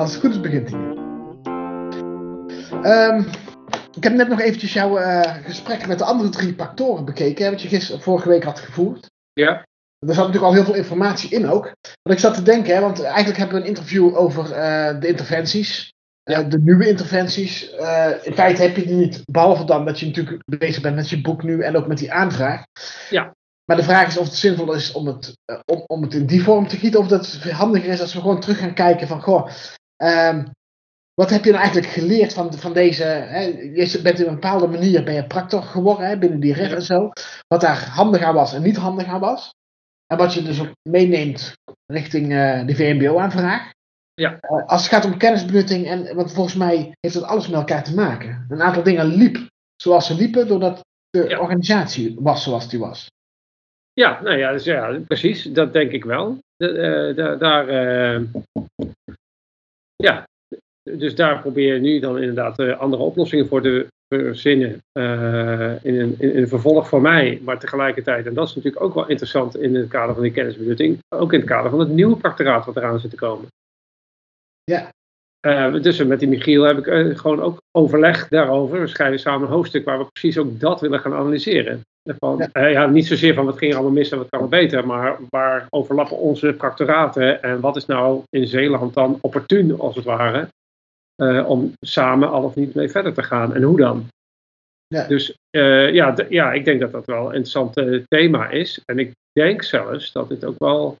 Als het goed is, begint hij. Ehm, ik heb net nog eventjes jouw uh, gesprek met de andere drie factoren bekeken, hè, wat je gisteren, vorige week had gevoerd. Ja. Er zat natuurlijk al heel veel informatie in ook. Want ik zat te denken, hè, want eigenlijk hebben we een interview over uh, de interventies. Uh, de nieuwe interventies. in feite heb je die niet, behalve dan dat je natuurlijk bezig bent met je boek nu en ook met die aanvraag. Ja. Maar de vraag is of het zinvol is om het, om, om het in die vorm te gieten, of dat het handiger is als we gewoon terug gaan kijken van, goh, um, wat heb je nou eigenlijk geleerd van, van deze? Hè? Je bent in een bepaalde manier ben je practor geworden hè, binnen die red en zo. Wat daar handig aan was en niet handig aan was. En wat je dus ook meeneemt richting uh, de VMBO-aanvraag. Ja. Uh, als het gaat om kennisbenutting, en, want volgens mij heeft dat alles met elkaar te maken. Een aantal dingen liep zoals ze liepen, doordat de ja. organisatie was zoals die was. Ja, nou ja, dus ja, precies, dat denk ik wel. De, uh, daar, ja, dus daar probeer je nu dan inderdaad uh, andere oplossingen voor te verzinnen. Uh, in, een, in een vervolg voor mij, maar tegelijkertijd, en dat is natuurlijk ook wel interessant in het kader van die kennisbenutting, ook in het kader van het nieuwe practoraat wat eraan zit te komen. Ja. Uh, dus met die Michiel heb ik gewoon ook overleg daarover. We schrijven samen een hoofdstuk waar we precies ook dat willen gaan analyseren. Van, ja. niet zozeer van wat ging er allemaal mis en wat kan er beter, maar waar overlappen onze practoraten en wat is nou in Zeeland dan opportun als het ware uh, om samen al of niet mee verder te gaan. En hoe dan? Ja. Dus uh, ja, ja, ik denk dat dat wel een interessant uh, thema is. En ik denk zelfs dat dit ook wel,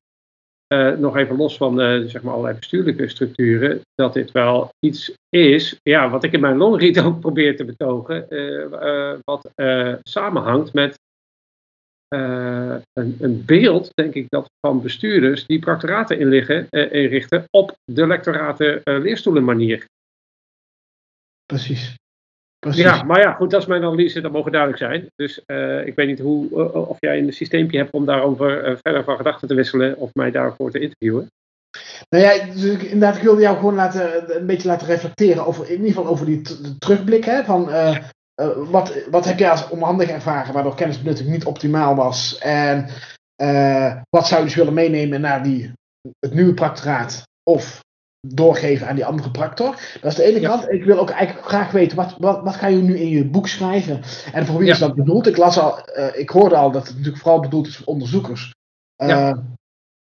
nog even los van de, zeg maar allerlei bestuurlijke structuren, dat dit wel iets is, ja, wat ik in mijn longread ook probeer te betogen, wat samenhangt met een, een, beeld, denk ik, dat van bestuurders die practoraten inliggen, inrichten op de lectoraten leerstoelen manier. Precies. Precies. Ja, maar ja, goed, dat is mijn analyse, dat mogen duidelijk zijn. Dus uh, ik weet niet hoe, uh, of jij een systeempje hebt om daarover uh, verder van gedachten te wisselen of mij daarvoor te interviewen. Nou ja, dus ik, inderdaad, ik wilde jou gewoon laten, een beetje laten reflecteren over, in ieder geval over die terugblik. Hè, van, wat, wat heb jij als onhandig ervaren waardoor kennisbenutting niet optimaal was? En wat zou je dus willen meenemen naar die, het nieuwe practoraat? Of doorgeven aan die andere practor. Dat is de ene Ja. kant. Ik wil ook eigenlijk graag weten, wat, wat, wat ga je nu in je boek schrijven? En voor wie Ja. is dat bedoeld? Ik, las al, eh, ik hoorde al dat het natuurlijk vooral bedoeld is voor onderzoekers. Eh, Ja.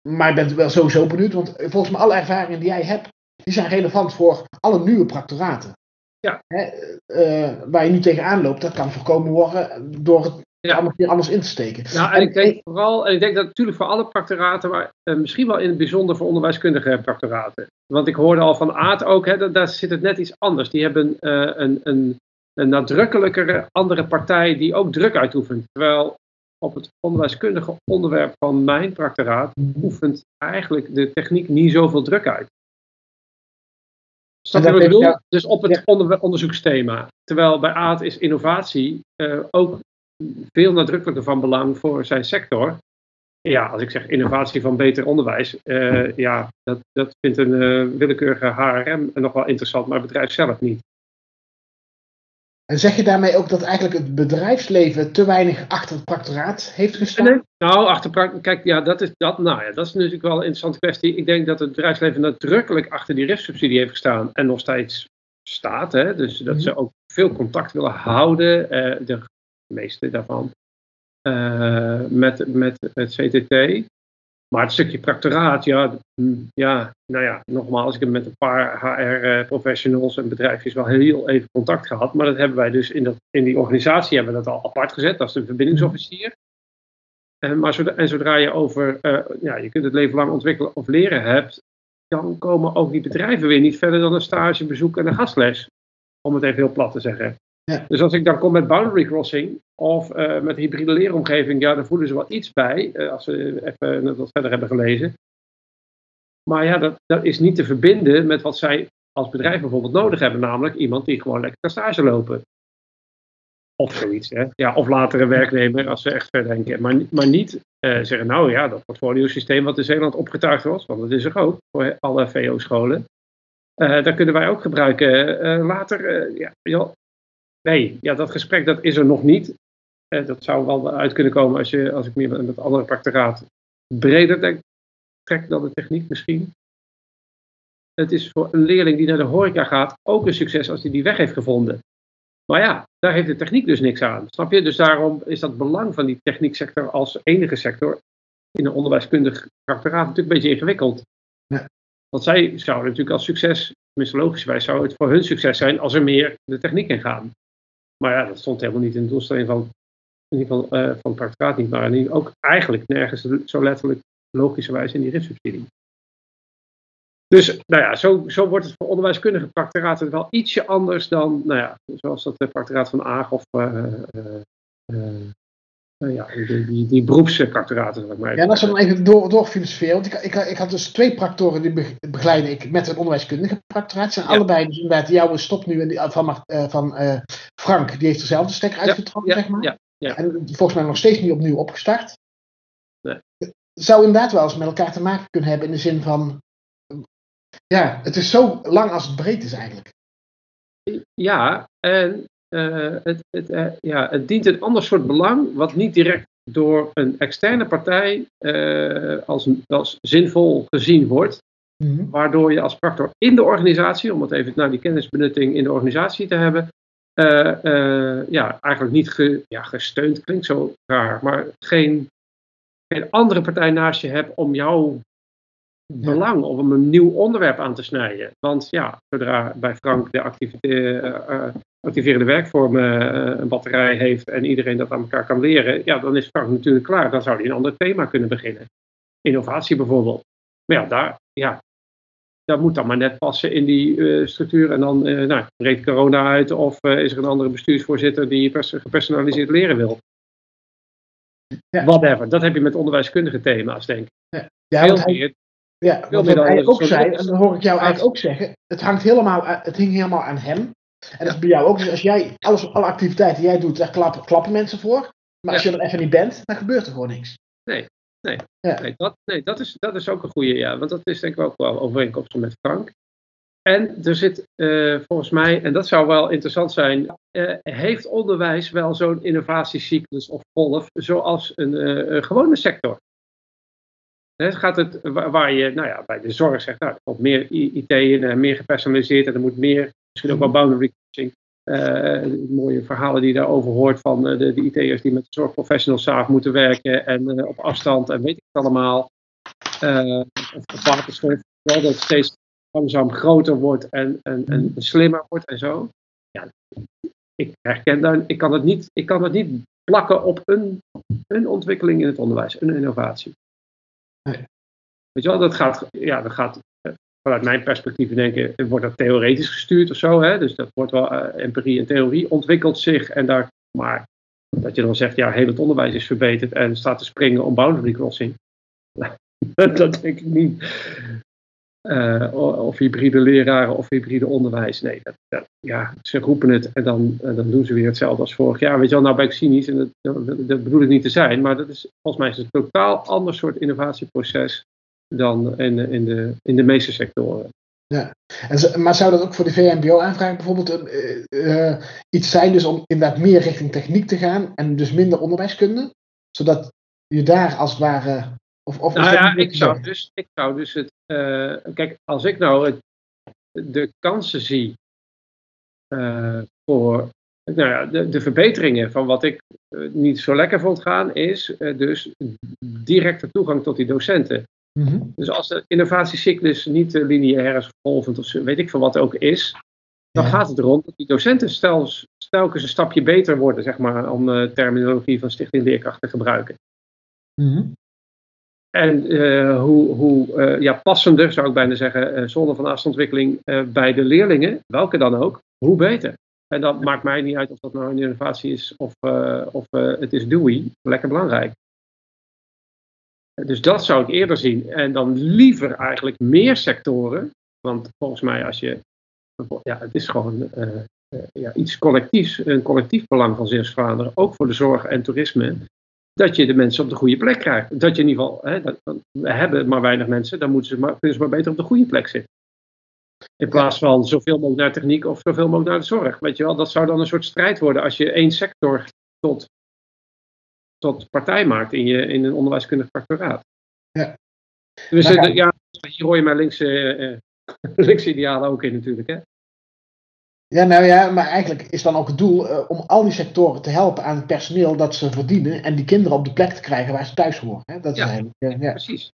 Maar ik ben wel sowieso benieuwd, want volgens mij alle ervaringen die jij hebt, die zijn relevant voor alle nieuwe practoraten. Ja. Hè, eh, waar je nu tegenaan loopt, dat kan voorkomen worden door het Ja. allemaal keer anders in te steken. Nou, en ik denk vooral, en ik denk dat natuurlijk voor alle practoraten, maar eh, misschien wel in het bijzonder voor onderwijskundige practoraten. Want ik hoorde al van Aard ook, hè, dat, daar zit het net iets anders. Die hebben eh, een, een, een nadrukkelijkere andere partij die ook druk uitoefent. Terwijl op het onderwijskundige onderwerp van mijn practoraat oefent eigenlijk de techniek niet zoveel druk uit. Snap je En wat ik dat bedoel? Dus op het Ja. onder- onderzoeksthema. Terwijl bij Aad is innovatie eh, ook veel nadrukkelijker van belang voor zijn sector. Ja, als ik zeg innovatie van beter onderwijs, eh, ja, dat, dat vindt een eh, willekeurige HRM nog wel interessant, maar het bedrijf zelf niet. En zeg je daarmee ook dat eigenlijk het bedrijfsleven te weinig achter het practoraat heeft gestaan? Nee, nou, achter kijk, ja, dat is, dat, nou ja, dat is natuurlijk wel een interessante kwestie. Ik denk dat het bedrijfsleven nadrukkelijk achter die RIF-subsidie heeft gestaan en nog steeds staat. Hè? Dus dat ze ook veel contact willen houden, de meeste daarvan, eh, met, met het CTT. Maar het stukje practoraat, ja, hm, ja, nou ja, nogmaals, ik heb met een paar HR-professionals en bedrijfjes wel heel even contact gehad. Maar dat hebben wij dus in, dat, in die organisatie hebben we dat al apart gezet. Dat is de verbindingsofficier. En, maar zodra, en zodra je over, eh, ja, je kunt het leven lang ontwikkelen of leren hebt, dan komen ook die bedrijven weer niet verder dan een stagebezoek en een gastles. Om het even heel plat te zeggen. Ja. Dus als ik dan kom met boundary crossing of eh, met hybride leeromgeving, ja, dan voelen ze wel iets bij, eh, als ze even wat verder hebben gelezen. Maar ja, dat, dat is niet te verbinden met wat zij als bedrijf bijvoorbeeld nodig hebben, namelijk iemand die gewoon lekker kan stage lopen. Of zoiets, hè. Ja, of later een werknemer als ze echt ver denken. Maar, maar niet eh, zeggen, nou ja, dat portfolio-systeem wat in Zeeland opgetuigd was, want dat is er ook voor alle VO-scholen. Eh dat kunnen wij ook gebruiken eh, later. eh, ja. Nee, ja, dat gesprek dat is er nog niet. Eh, dat zou wel uit kunnen komen als, je, als ik meer met andere practoraat breder denk, trek dan de techniek misschien. het is voor een leerling die naar de horeca gaat ook een succes als hij die weg heeft gevonden. Maar ja, daar heeft de techniek dus niks aan. Snap je? Dus daarom is dat belang van die technieksector als enige sector in een onderwijskundig rectoraat natuurlijk een beetje ingewikkeld. Ja. Want zij zouden natuurlijk als succes, tenminste logischwijs, zou het voor hun succes zijn als er meer de techniek in gaan. Maar ja, dat stond helemaal niet in de doelstelling van, in ieder geval uh, van het rectoraat niet, maar ook eigenlijk nergens zo letterlijk logischerwijs in die RIF-subsidie. Dus nou ja, zo, zo wordt het voor onderwijskundige practoraten wel ietsje anders dan, nou ja, zoals dat de practoraat van Aag of uh, ja, die, die, die beroepspractoraten, zeg maar. Ja, dat is dan even door, doorfilosoferen. Want ik, ik, ik had dus twee practoren die begeleiden ik met een onderwijskundige practoraat. Zijn allebei dus inderdaad, jouw stop nu en die, van, van Frank, die heeft dezelfde stekker uitgetrokken, ja, zeg maar. Ja, ja. En volgens mij nog steeds niet opnieuw opgestart. Nee. Zou inderdaad wel eens met elkaar te maken kunnen hebben in de zin van ja, het is zo lang als het breed is eigenlijk. Ja, en uh, het, het, uh, ja, het dient een ander soort belang, wat niet direct door een externe partij uh, als, als zinvol gezien wordt. Mm -hmm. Waardoor je als practor in de organisatie, om het even naar die kennisbenutting in de organisatie te hebben, ja, eigenlijk niet ge, ja, gesteund, klinkt zo raar, maar geen, geen andere partij naast je hebt om jou belang om een nieuw onderwerp aan te snijden. Want ja, zodra bij Frank de uh, activerende werkvormen uh, een batterij heeft en iedereen dat aan elkaar kan leren, ja, dan is Frank natuurlijk klaar. Dan zou hij een ander thema kunnen beginnen. Innovatie bijvoorbeeld. Maar ja, daar, ja, dat moet dan maar net passen in die uh, structuur. En dan uh, nou, breekt corona uit of is er een andere bestuursvoorzitter die gepersonaliseerd leren wil. Ja. Whatever. Dat heb je met onderwijskundige thema's, denk ik. Ja, ja Veel hij, meer ja, want wat hij ook zei, en dan hoor ik jou eigenlijk ook zeggen, het hangt helemaal, het hing helemaal aan hem. En dat is bij jou ook. Dus als jij, alles, alle activiteiten die jij doet, daar klappen, klappen mensen voor. Maar als je er even niet bent, dan gebeurt er gewoon niks. Nee, nee. Ja. nee, dat, nee dat, is, dat is ook een goede, ja. Want dat is denk ik ook wel overeenkomstig met Frank. En er zit uh, volgens mij, en dat zou wel interessant zijn, uh, heeft onderwijs wel zo'n innovatiecyclus of golf zoals een, uh, een gewone sector? He, gaat het, waar je nou ja, bij de zorg zegt, nou, er komt meer IT in, meer gepersonaliseerd en er moet meer, misschien ook wel boundary coaching. Uh, mooie verhalen die je daarover hoort van uh, de, de IT'ers die met de zorgprofessionals samen moeten werken en uh, op afstand en weet ik het allemaal. of waterstof, wel dat het steeds langzaam groter wordt en, en, en slimmer wordt en zo. Ja, ik herken daar, ik kan het niet, ik kan het niet plakken op een, een ontwikkeling in het onderwijs, een innovatie. Nee. Weet je wel, dat gaat, ja, dat gaat vanuit mijn perspectief denken, wordt dat theoretisch gestuurd of zo. Hè? Dus dat wordt wel uh, empirie en theorie ontwikkelt zich. En daar, maar dat je dan zegt, ja, heel het onderwijs is verbeterd en staat te springen om boundary crossing. dat denk ik niet. Uh, of hybride leraren of hybride onderwijs. Nee, dat, ja, ze roepen het en dan, dan doen ze weer hetzelfde als vorig jaar. Weet je wel, nou ben ik cynisch en dat bedoel ik niet te zijn. Maar dat is, volgens mij is het een totaal ander soort innovatieproces dan in, in, de, in de meeste sectoren. Ja, en, maar zou dat ook voor de VMBO-aanvraag bijvoorbeeld een, uh, uh, iets zijn, dus om inderdaad meer richting techniek te gaan en dus minder onderwijskunde? Zodat je daar als het ware. Of, of nou ja, ik zou, dus, ik zou dus het. Uh, kijk, als ik nou het, de kansen zie voor. Nou ja, de, de verbeteringen van wat ik niet zo lekker vond gaan, is dus directe toegang tot die docenten. Mm -hmm. Dus als de innovatiecyclus niet uh, lineair is, golvend of weet ik veel wat ook is, dan ja. gaat het erom dat die docenten telkens een stapje beter worden, zeg maar, om de terminologie van Stichting Leerkracht te gebruiken. Mm -hmm. En uh, hoe, hoe uh, ja, passender, zou ik bijna zeggen, zone van afstandontwikkeling bij de leerlingen, welke dan ook, hoe beter. En dat maakt mij niet uit of dat nou een innovatie is of, of het is DOE, lekker belangrijk. Dus dat zou ik eerder zien. En dan liever eigenlijk meer sectoren. Want volgens mij als je. Ja, het is gewoon uh, uh, ja, iets collectiefs. Een collectief belang van Zeeuws-Vlaanderen. Ook voor de zorg en toerisme. Dat je de mensen op de goede plek krijgt. Dat je in ieder geval. Hè, dat, we hebben maar weinig mensen. Dan moeten ze maar, kunnen ze maar beter op de goede plek zitten. In plaats van zoveel mogelijk naar techniek of zoveel mogelijk naar de zorg. Weet je wel, dat zou dan een soort strijd worden. Als je één sector tot tot partij maakt in, je, in een onderwijskundig factoraat. Ja. Dus uh, ja, hier hoor je mij links uh, geluksidealen ook in natuurlijk. Hè? Ja, nou ja, maar eigenlijk is dan ook het doel uh, om al die sectoren te helpen aan het personeel dat ze verdienen en die kinderen op de plek te krijgen waar ze thuis horen. Hè? Dat ja, is eigenlijk, uh, ja. precies.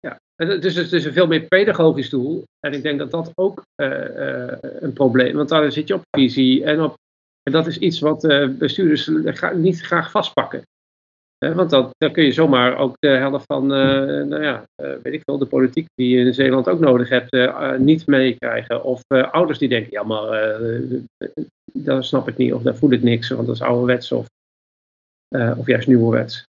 Ja. Dus het is een veel meer pedagogisch doel. En ik denk dat dat ook uh, een probleem is. Want daar zit je op visie en op. En dat is iets wat bestuurders niet graag vastpakken. Want dan, kun je zomaar ook de helft van, nou ja, weet ik veel, de politiek die je in Zeeland ook nodig hebt, niet meekrijgen. Of ouders die denken, ja maar, dat snap ik niet, of daar voel ik niks, want dat is ouderwets of, of juist nieuwerwets.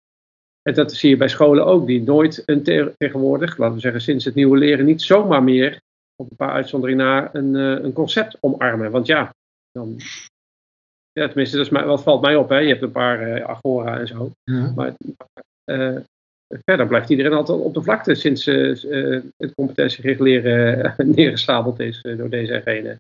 En dat zie je bij scholen ook, die nooit een tegenwoordig, laten we zeggen sinds het nieuwe leren, niet zomaar meer, op een paar uitzonderingen na, een, een concept omarmen. Want ja, dan, ja tenminste, dat is mij, valt mij op, hè? je hebt een paar uh, agora en zo. Ja. Maar uh, verder blijft iedereen altijd op de vlakte sinds het competentiegericht leren neergestabeld is door deze en.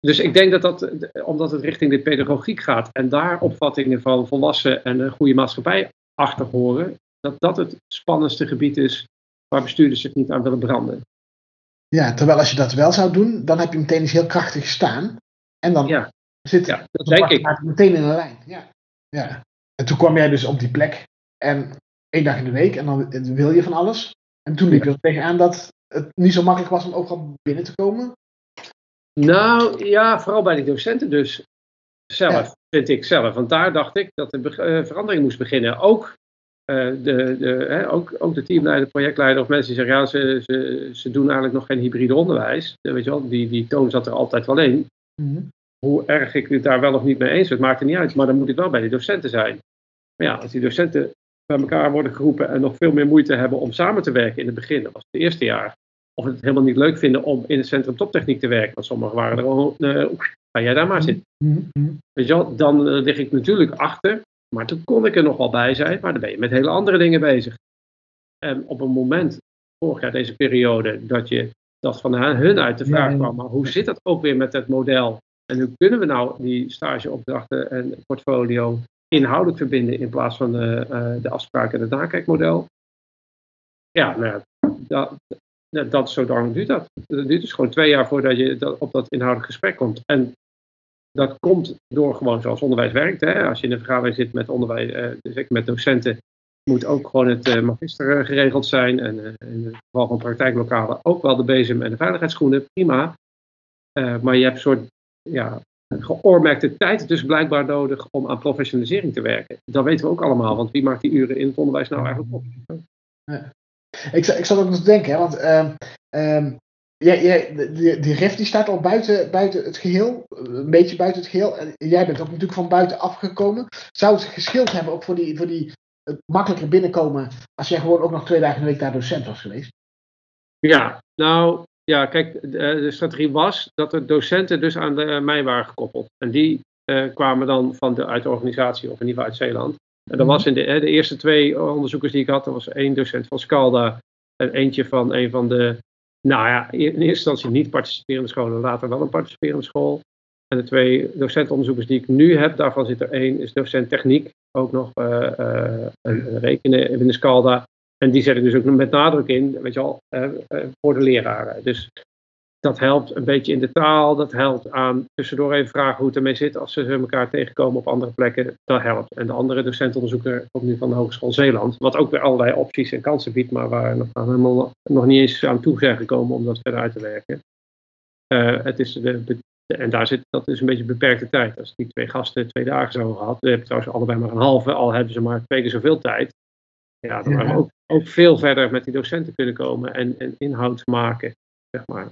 Dus ik denk dat dat, omdat het richting de pedagogiek gaat en daar opvattingen van volwassen en een goede maatschappij achter horen, dat dat het spannendste gebied is waar bestuurders zich niet aan willen branden. Ja, terwijl als je dat wel zou doen, dan heb je meteen iets heel krachtig staan. En dan ja. Zit ja, dat denk ik. meteen in een lijn. Ja. ja. En toen kwam jij dus op die plek en één dag in de week en dan wil je van alles. En toen liep je er tegenaan dat het niet zo makkelijk was om overal binnen te komen. Nou ja, vooral bij de docenten dus zelf, vind ik zelf. Want daar dacht ik dat de uh, verandering moest beginnen. Ook, uh, de, de, hè, ook, ook de teamleider, projectleider of mensen die zeggen, ja, ze, ze, ze doen eigenlijk nog geen hybride onderwijs. weet je wel, die, die toon zat er altijd wel in. Mm Hoe erg ik het daar wel of niet mee eens het maakt er niet uit. Maar dan moet ik wel bij de docenten zijn. Maar ja, als die docenten bij elkaar worden geroepen en nog veel meer moeite hebben om samen te werken in het begin, dat was het eerste jaar, of het helemaal niet leuk vinden om in het centrum toptechniek te werken. Want sommigen waren er gewoon, uh, ga jij daar maar zitten. Mm-hmm. Weet je wel, dan uh, lig ik natuurlijk achter. Maar toen kon ik er nog wel bij zijn. Maar dan ben je met hele andere dingen bezig. En op een moment, vorig jaar deze periode, dat je dat van hun uit de vraag kwam. Maar hoe zit dat ook weer met het model? En hoe kunnen we nou die stageopdrachten en portfolio inhoudelijk verbinden in plaats van de, uh, de afspraken en het nakijkmodel? Ja, nou, dat, dat, dat, zo lang duurt dat. Dat duurt dus gewoon twee jaar voordat je op dat inhoudelijk gesprek komt. En dat komt door gewoon zoals onderwijs werkt. Hè. Als je in een vergadering zit met onderwijs, eh, dus met docenten, moet ook gewoon het uh, magister geregeld zijn. En uh, in het geval van praktijklokalen ook wel de bezem en de veiligheidsschoenen, prima. Uh, maar je hebt een soort ja, geoormerkte tijd dus blijkbaar nodig om aan professionalisering te werken. Dat weten we ook allemaal, want wie maakt die uren in het onderwijs nou eigenlijk op? Ja. Ik, ik zat ook nog te denken, hè, want uh, um, jij, jij, die, die RIF die staat al buiten, buiten het geheel, een beetje buiten het geheel. En jij bent ook natuurlijk van buiten afgekomen. Zou het geschild hebben ook voor die, voor die het makkelijker binnenkomen als jij gewoon ook nog twee dagen in de week daar docent was geweest? Ja, nou ja, kijk, de, de strategie was dat de docenten dus aan de, mij waren gekoppeld. En die uh, kwamen dan van de, uit de organisatie of in ieder geval uit Zeeland. En dat was in de, de, eerste twee onderzoekers die ik had, er was één docent van Scalda en eentje van een van de, nou ja, in eerste instantie niet participerende scholen, later wel een participerende school. En de twee docentonderzoekers die ik nu heb, daarvan zit er één, is docent techniek, ook nog uh, uh, rekenen binnen Scalda. En die zet ik dus ook met nadruk in, weet je wel, uh, voor de leraren. Dus dat helpt een beetje in de taal. Dat helpt aan tussendoor even vragen hoe het ermee zit als ze elkaar tegenkomen op andere plekken. Dat helpt. En de andere docentonderzoeker komt nu van de Hogeschool Zeeland. Wat ook weer allerlei opties en kansen biedt, maar waar nog, helemaal, nog niet eens aan toe zijn gekomen om dat verder uit te werken. Uh, het is en daar zit, dat is een beetje beperkte tijd. Als die twee gasten twee dagen zouden gehad, dan heb je trouwens allebei maar een halve, al hebben ze maar twee keer zoveel tijd. Ja, dan waren we ook, ook veel verder met die docenten kunnen komen en, en inhoud maken, zeg maar.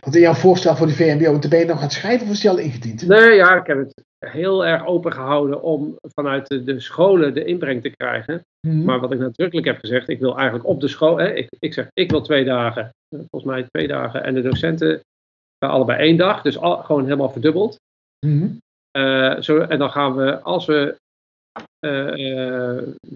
Want in jouw voorstel voor de VMBO, ben je nog aan het schrijven of is die al ingediend? Nee, ja, ik heb het heel erg open gehouden om vanuit de, de scholen de inbreng te krijgen. Mhm. Maar wat ik nadrukkelijk heb gezegd, ik wil eigenlijk op de school, hè, ik, ik zeg ik wil twee dagen, volgens mij twee dagen, en de docenten allebei één dag, dus al, gewoon helemaal verdubbeld. Mhm. uh, zo, en dan gaan we, als we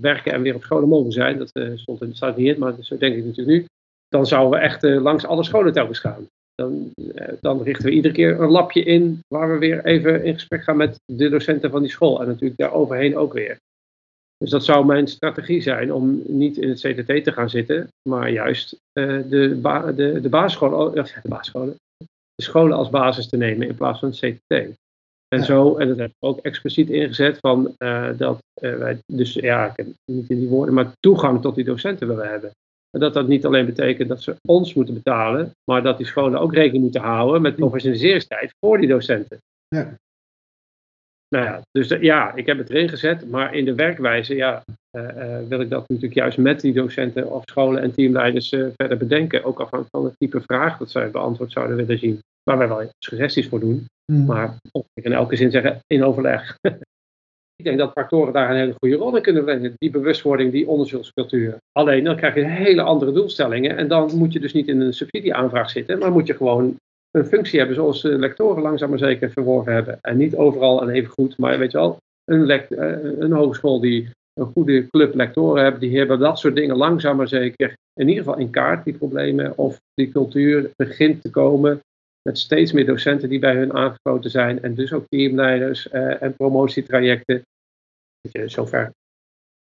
werken en weer op scholen mogen zijn, dat stond in, staat niet in, maar zo denk ik natuurlijk nu, dan zouden we echt langs alle scholen telkens gaan. Dan, eh, dan, richten we iedere keer een lapje in waar we weer even in gesprek gaan met de docenten van die school. En natuurlijk daar overheen ook weer. Dus dat zou mijn strategie zijn om niet in het CTT te gaan zitten, maar juist de, de, de basisscholen, de basisscholen, de scholen als basis te nemen in plaats van het CTT. En zo, en dat heb ik ook expliciet ingezet, van dat wij, dus ja, ik heb niet in die woorden, maar toegang tot die docenten willen hebben. En dat dat niet alleen betekent dat ze ons moeten betalen, maar dat die scholen ook rekening moeten houden met professionaliseringstijd voor die docenten. Ja. Nou ja, dus ja, ik heb het erin gezet, maar in de werkwijze ja, uh, wil ik dat natuurlijk juist met die docenten of scholen en teamleiders uh, verder bedenken. Ook afhankelijk van het type vraag dat zij beantwoord zouden willen zien. Waar wij wel suggesties voor doen. Mm. Maar of ik in elke zin zeggen in overleg. ik denk dat factoren daar een hele goede rol in kunnen spelen. Die bewustwording, die onderzoekscultuur. Alleen dan krijg je hele andere doelstellingen. En dan moet je dus niet in een subsidieaanvraag zitten, maar moet je gewoon een functie hebben zoals lectoren langzaam maar zeker verworven hebben. En niet overal en even goed, maar weet je wel, een, eh, een hogeschool die een goede club lectoren hebben, die hebben dat soort dingen langzaam maar zeker in ieder geval in kaart, die problemen. Of die cultuur begint te komen met steeds meer docenten die bij hun aangesloten zijn. En dus ook teamleiders uh, en promotietrajecten. je, zover,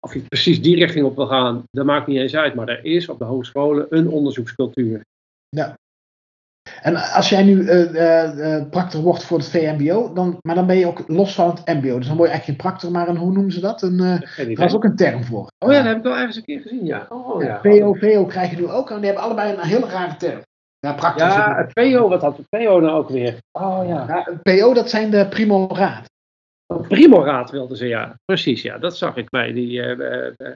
of je precies die richting op wil gaan, dat maakt niet eens uit. Maar er is op de hogescholen een onderzoekscultuur. Ja, en als jij nu uh, wordt voor het VMBO, dan, maar dan ben je ook los van het MBO. Dus dan word je eigenlijk geen practor, maar een, hoe noemen ze dat? Een, uh, daar is ook een term voor. Oh ja, dat heb ik wel ergens een keer gezien, ja. Oh, ja. PO, VO krijg je nu ook. En die hebben allebei een hele rare term. Ja. Ja, het PO, wat had het PO nou ook weer? Oh ja. ja PO, dat zijn de primoraad. Oh, primoraad wilden ze, ja. Precies, ja. Dat zag ik bij die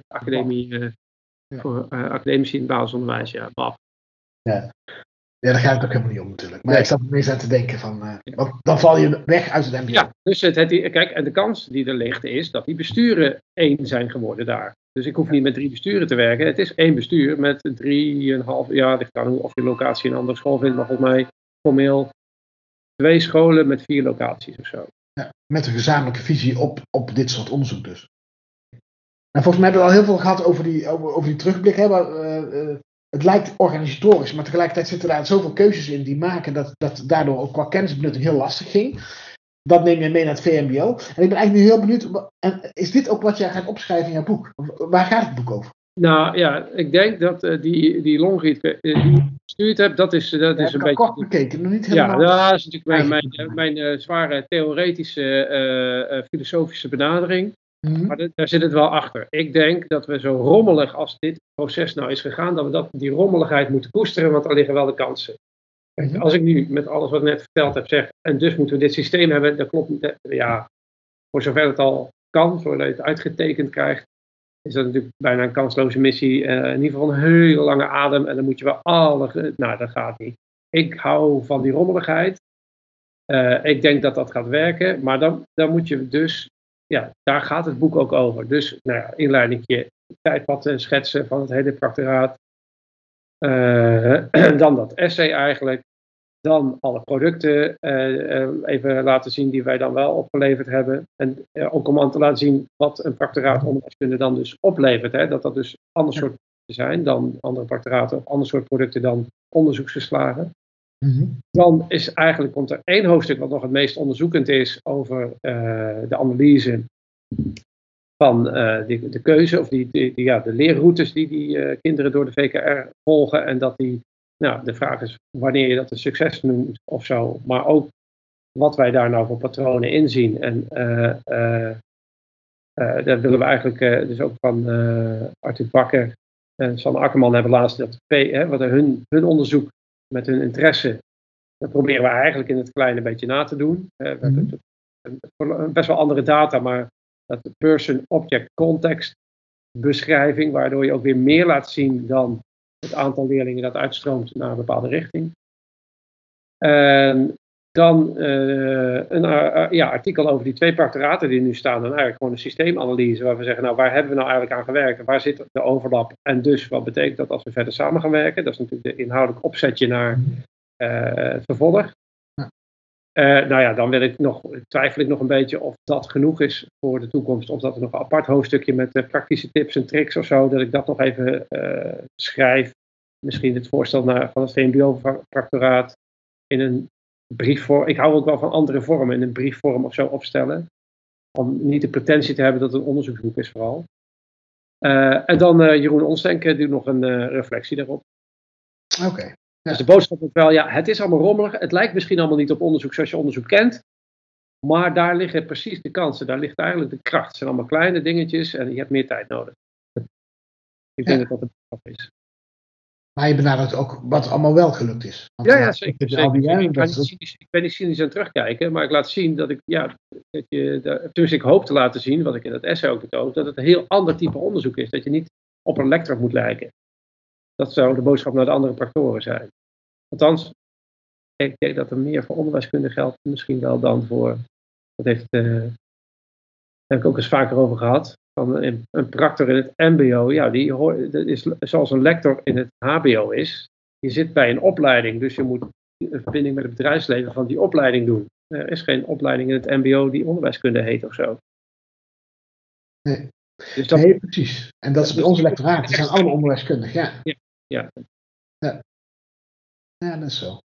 academie, voor academici in het basisonderwijs, ja. BAF. Ja. Ja, daar gaat het ook helemaal niet om natuurlijk. Maar ik zat er meer aan te denken van, uh, want dan val je weg uit het MBO. Ja, dus het, het, kijk, en de kans die er ligt is dat die besturen één zijn geworden daar. Dus ik hoef niet met drie besturen te werken. Het is één bestuur met drieënhalf, ja, ligt aan of je locatie in een andere school vindt, maar volgens mij formeel twee scholen met vier locaties of zo. Ja, met een gezamenlijke visie op, op dit soort onderzoek dus. En volgens mij hebben we al heel veel gehad over die, over, over die terugblik. Hè, maar, uh, het lijkt organisatorisch, maar tegelijkertijd zitten daar zoveel keuzes in die maken dat dat daardoor ook qua kennisbenutting heel lastig ging. Dat neem je mee naar het VMBO. En ik ben eigenlijk nu heel benieuwd, en is dit ook wat jij gaat opschrijven in jouw boek? Waar gaat het boek over? Nou ja, ik denk dat uh, die, die longread uh, die ik gestuurd heb, dat is, dat ja, is een beetje... kort bekeken, nog niet helemaal... Ja, dat is natuurlijk mijn, mijn, mijn uh, zware theoretische, filosofische benadering. Mhm. Maar daar zit het wel achter. Ik denk dat we zo rommelig als dit proces nou is gegaan, dat we dat, die rommeligheid moeten koesteren, want er liggen wel de kansen. Mhm. Als ik nu met alles wat ik net verteld heb zeg, en dus moeten we dit systeem hebben, dat klopt niet. Ja, voor zover het al kan, voordat je het uitgetekend krijgt, is dat natuurlijk bijna een kansloze missie. Uh, in ieder geval een hele lange adem en dan moet je wel alle. Nou, dat gaat niet. Ik hou van die rommeligheid. Uh, ik denk dat dat gaat werken, maar dan, dan moet je dus ja, daar gaat het boek ook over. Dus, nou ja, inleidingje, tijdpad schetsen van het hele practoraat. Uh, dan dat essay eigenlijk. Dan alle producten uh, even laten zien die wij dan wel opgeleverd hebben. En ook om aan te laten zien wat een practoraat onderwijskunde dan dus oplevert. Hè? Dat dat dus ander soort producten zijn dan andere practoraten of ander soort producten dan onderzoeksverslagen. Mhm. Dan is eigenlijk, komt er één hoofdstuk wat nog het meest onderzoekend is over uh, de analyse van uh, de, de, keuze of die, die, ja, de leerroutes die die uh, kinderen door de VKR volgen. En dat die, nou, de vraag is wanneer je dat een succes noemt of zo. Maar ook wat wij daar nou voor patronen inzien. En daar willen we eigenlijk dus ook van Arthur Bakker en Sanne Akkerman hebben laatst dat P, hè, wat hun, hun onderzoek met hun interesse. Dat proberen we eigenlijk in het kleine beetje na te doen. we hebben mhm. best wel andere data, maar dat de person-object-context beschrijving, waardoor je ook weer meer laat zien dan het aantal leerlingen dat uitstroomt naar een bepaalde richting. En dan uh, een uh, ja, artikel over die twee practoraten die nu staan. En eigenlijk gewoon een systeemanalyse waar we zeggen, nou waar hebben we nou eigenlijk aan gewerkt? Waar zit de overlap? En dus wat betekent dat als we verder samen gaan werken? Dat is natuurlijk de inhoudelijk opzetje naar uh, het vervolg. nou ja, dan wil ik nog, twijfel ik nog een beetje of dat genoeg is voor de toekomst. Of dat er nog een apart hoofdstukje met praktische tips en tricks of zo, dat ik dat nog even schrijf. Misschien het voorstel naar, van het VMBO-practoraat in een briefvorm. Ik hou ook wel van andere vormen in een briefvorm of zo opstellen. Om niet de pretentie te hebben dat het een onderzoeksboek is vooral. en dan Jeroen Onstenk doet nog een reflectie daarop. Oké. Dus de boodschap is wel, ja, het is allemaal rommelig. Het lijkt misschien allemaal niet op onderzoek zoals je onderzoek kent. Maar daar liggen precies de kansen. Daar ligt eigenlijk de kracht. Het zijn allemaal kleine dingetjes en je hebt meer tijd nodig. Ik denk dat dat de boodschap is. Maar je benadrukt ook wat allemaal wel gelukt is. Want, ja, ja, zeker. zeker. ik, ben niet cynisch, ik ben niet cynisch aan terugkijken, maar ik laat zien dat ik, ja, dat je, dus ik hoop te laten zien, wat ik in dat essay ook betoog, dat het een heel ander type onderzoek is. Dat je niet op een lector moet lijken. Dat zou de boodschap naar de andere practoren zijn. Althans, ik denk dat er meer voor onderwijskunde geldt, misschien wel dan voor. Dat heeft, uh, daar heb ik ook eens vaker over gehad. Van een, een practor in het MBO, ja, die hoort, is zoals een lector in het HBO is. Je zit bij een opleiding, dus je moet een verbinding met het bedrijfsleven van die opleiding doen. Er is geen opleiding in het MBO die onderwijskunde heet of zo. Nee. Dus dat, nee, precies. En dat is bij onze lectoraat. Die zijn allemaal onderwijskundig, ja. ja. Ja. ja. Ja, dat is zo.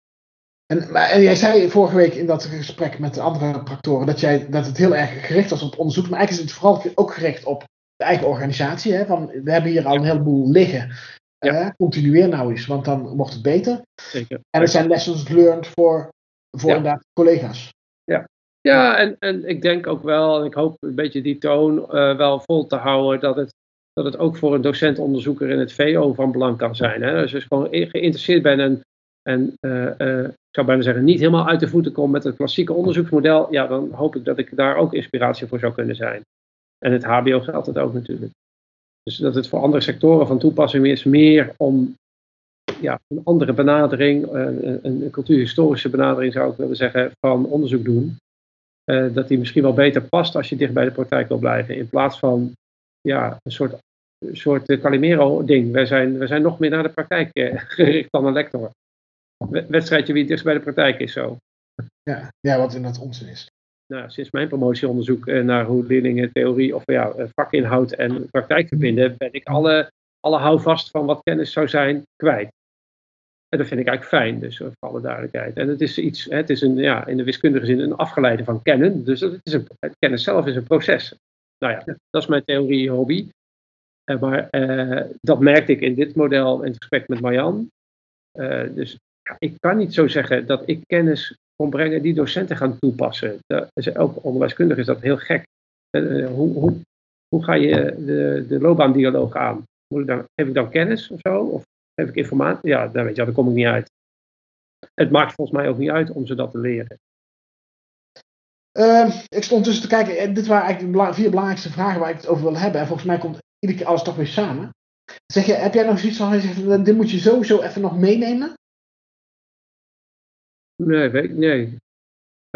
En, maar, en jij zei vorige week in dat gesprek met de andere practoren dat, jij, dat het heel erg gericht was op onderzoek, maar eigenlijk is het vooral ook gericht op de eigen organisatie. Hè? Van, we hebben hier al een heleboel liggen. Ja. continueer nou eens, want dan wordt het beter. Zeker. En er zijn lessons learned voor, voor inderdaad collega's. Ja, ja en, en ik denk ook wel, en ik hoop een beetje die toon uh, wel vol te houden, dat het dat het ook voor een docent-onderzoeker in het VO van belang kan zijn. Hè? Dus als je gewoon geïnteresseerd bent en, en uh, ik zou bijna zeggen, niet helemaal uit de voeten komt met het klassieke onderzoeksmodel, ja, dan hoop ik dat ik daar ook inspiratie voor zou kunnen zijn. En het HBO geldt het ook natuurlijk. Dus dat het voor andere sectoren van toepassing is meer om ja, een andere benadering, een, een cultuurhistorische benadering zou ik willen zeggen, van onderzoek doen. Uh, dat die misschien wel beter past als je dicht bij de praktijk wil blijven. In plaats van ja, een soort, soort eh, Calimero-ding. Wij zijn, wij zijn nog meer naar de praktijk eh, gericht dan een lector. Wedstrijdje wie het dichtst bij de praktijk is zo. Ja, ja wat inderdaad onzin is. Nou, sinds mijn promotieonderzoek eh, naar hoe leerlingen theorie of ja, vakinhoud en praktijk verbinden, ben ik alle, alle houvast van wat kennis zou zijn kwijt. En dat vind ik eigenlijk fijn, dus voor alle duidelijkheid. En het is iets, het is een, ja, in de wiskundige zin een afgeleide van kennen. Dus het, is een, het kennis zelf is een proces. Nou ja, dat is mijn theorie hobby. Maar dat merkte ik in dit model in het gesprek met Marjan. Uh, dus ik kan niet zo zeggen dat ik kennis kon brengen die docenten gaan toepassen. Dat is, ook onderwijskundig is dat heel gek. hoe, hoe, hoe ga je de, de loopbaandialoog aan? Moet ik dan, ik dan kennis of zo? Of geef ik informatie? Ja, dan weet je, daar kom ik niet uit. Het maakt volgens mij ook niet uit om ze dat te leren. Uh, ik stond tussen te kijken. En dit waren eigenlijk de vier belangrijkste vragen waar ik het over wil hebben. En volgens mij komt iedere keer alles toch weer samen. Zeg je, heb jij nog zoiets van, dit moet je sowieso even nog meenemen? Nee, weet, nee.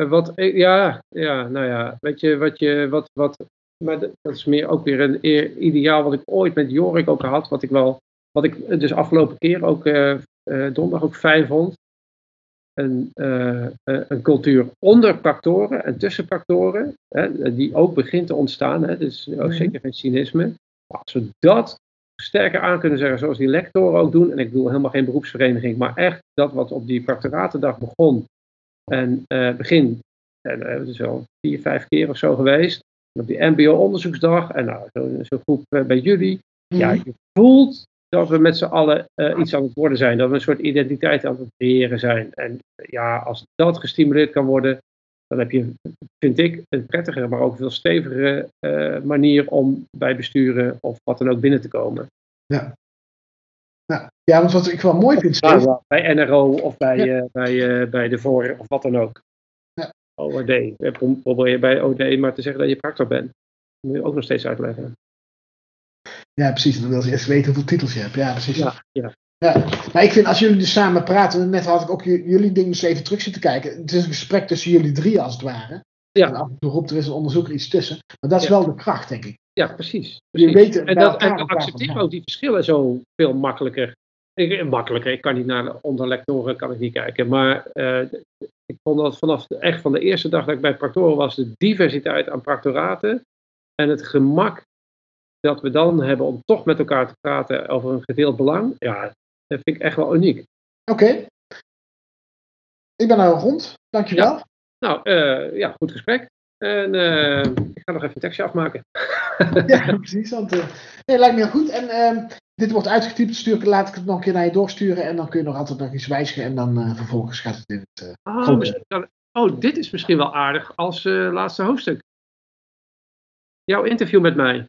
Uh, wat, ja, ja, nou ja, weet je, wat je, wat, wat, maar dat is meer ook weer een ideaal wat ik ooit met Jorik ook had, wat ik wel, wat ik dus afgelopen keer ook uh, uh, donderdag ook fijn vond een, uh, een cultuur onder factoren en tussen factoren, hè, die ook begint te ontstaan. Hè, dus ook mhm. zeker geen cynisme. Als we dat sterker aan kunnen zeggen, zoals die lectoren ook doen, en ik bedoel helemaal geen beroepsvereniging, maar echt dat wat op die factoratendag begon en uh, begin, en uh, het is al vier, vijf keer of zo geweest, en op die MBO-onderzoeksdag, en nou, zo'n zo groep bij jullie, ja, mhm. je voelt dat we met z'n allen iets aan het worden zijn. Dat we een soort identiteit aan het creëren zijn. En ja, als dat gestimuleerd kan worden, dan heb je, vind ik, een prettigere, maar ook veel stevigere uh, manier om bij besturen of wat dan ook binnen te komen. Ja. Nou, ja, want wat ik wel mooi vind. Ja, bij NRO of bij, ja. uh, bij, bij de voor of wat dan ook. Ja. ORD. Probeer je bij OD maar te zeggen dat je practor bent. Dat moet je ook nog steeds uitleggen. Ja, precies. Dan wil je eerst weten hoeveel titels je hebt. Ja, precies. Ja, ja. Ja, maar ik vind als jullie dus samen praten, net had ik ook jullie dingen dus even terug zitten kijken. Het is een gesprek tussen jullie drie als het ware. Ja. En af en toe roept er is een onderzoeker iets tussen. Maar dat is wel de kracht, denk ik. Ja, precies. precies. Je weet en, dat, en accepteer ook die verschillen zo veel makkelijker. Ik, makkelijker, ik kan niet naar de onderlectoren kan ik niet kijken. Maar uh, ik vond dat vanaf de, echt van de eerste dag dat ik bij Practoren was, de diversiteit aan practoraten en het gemak dat we dan hebben om toch met elkaar te praten over een gedeeld belang, ja, dat vind ik echt wel uniek. Oké. Ik ben nou rond. Dankjewel. Ja. Nou, uh, ja, goed gesprek. En eh, ik ga nog even een tekstje afmaken. ja, precies. Want, uh, nee, lijkt me heel goed. En ehm, dit wordt uitgetypt, stuur, laat ik het nog een keer naar je doorsturen. En dan kun je nog altijd nog iets wijzigen. En dan vervolgens gaat het in het... oh, oh, dit is misschien wel aardig als laatste hoofdstuk. Jouw interview met mij.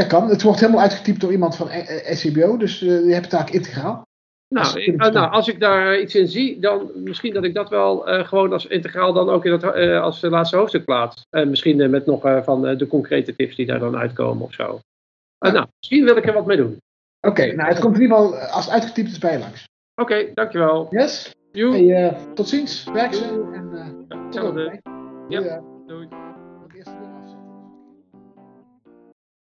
Ja, kan. Het wordt helemaal uitgetypt door iemand van SCBO. Dus je hebt het eigenlijk integraal. Nou, ik, nou, als ik daar iets in zie, dan misschien dat ik dat wel uh, gewoon als integraal dan ook in het, uh, als laatste hoofdstuk plaats. En misschien met nog van de concrete tips die daar dan uitkomen of zo. Ja. Nou, misschien wil ik er wat mee doen. Oké, nou het komt in ieder geval als het uitgetypt is bij je langs. Oké, dankjewel. Yes. Hey, tot ziens. Werk ze. En, ja, hetzelfde. Ja, doei.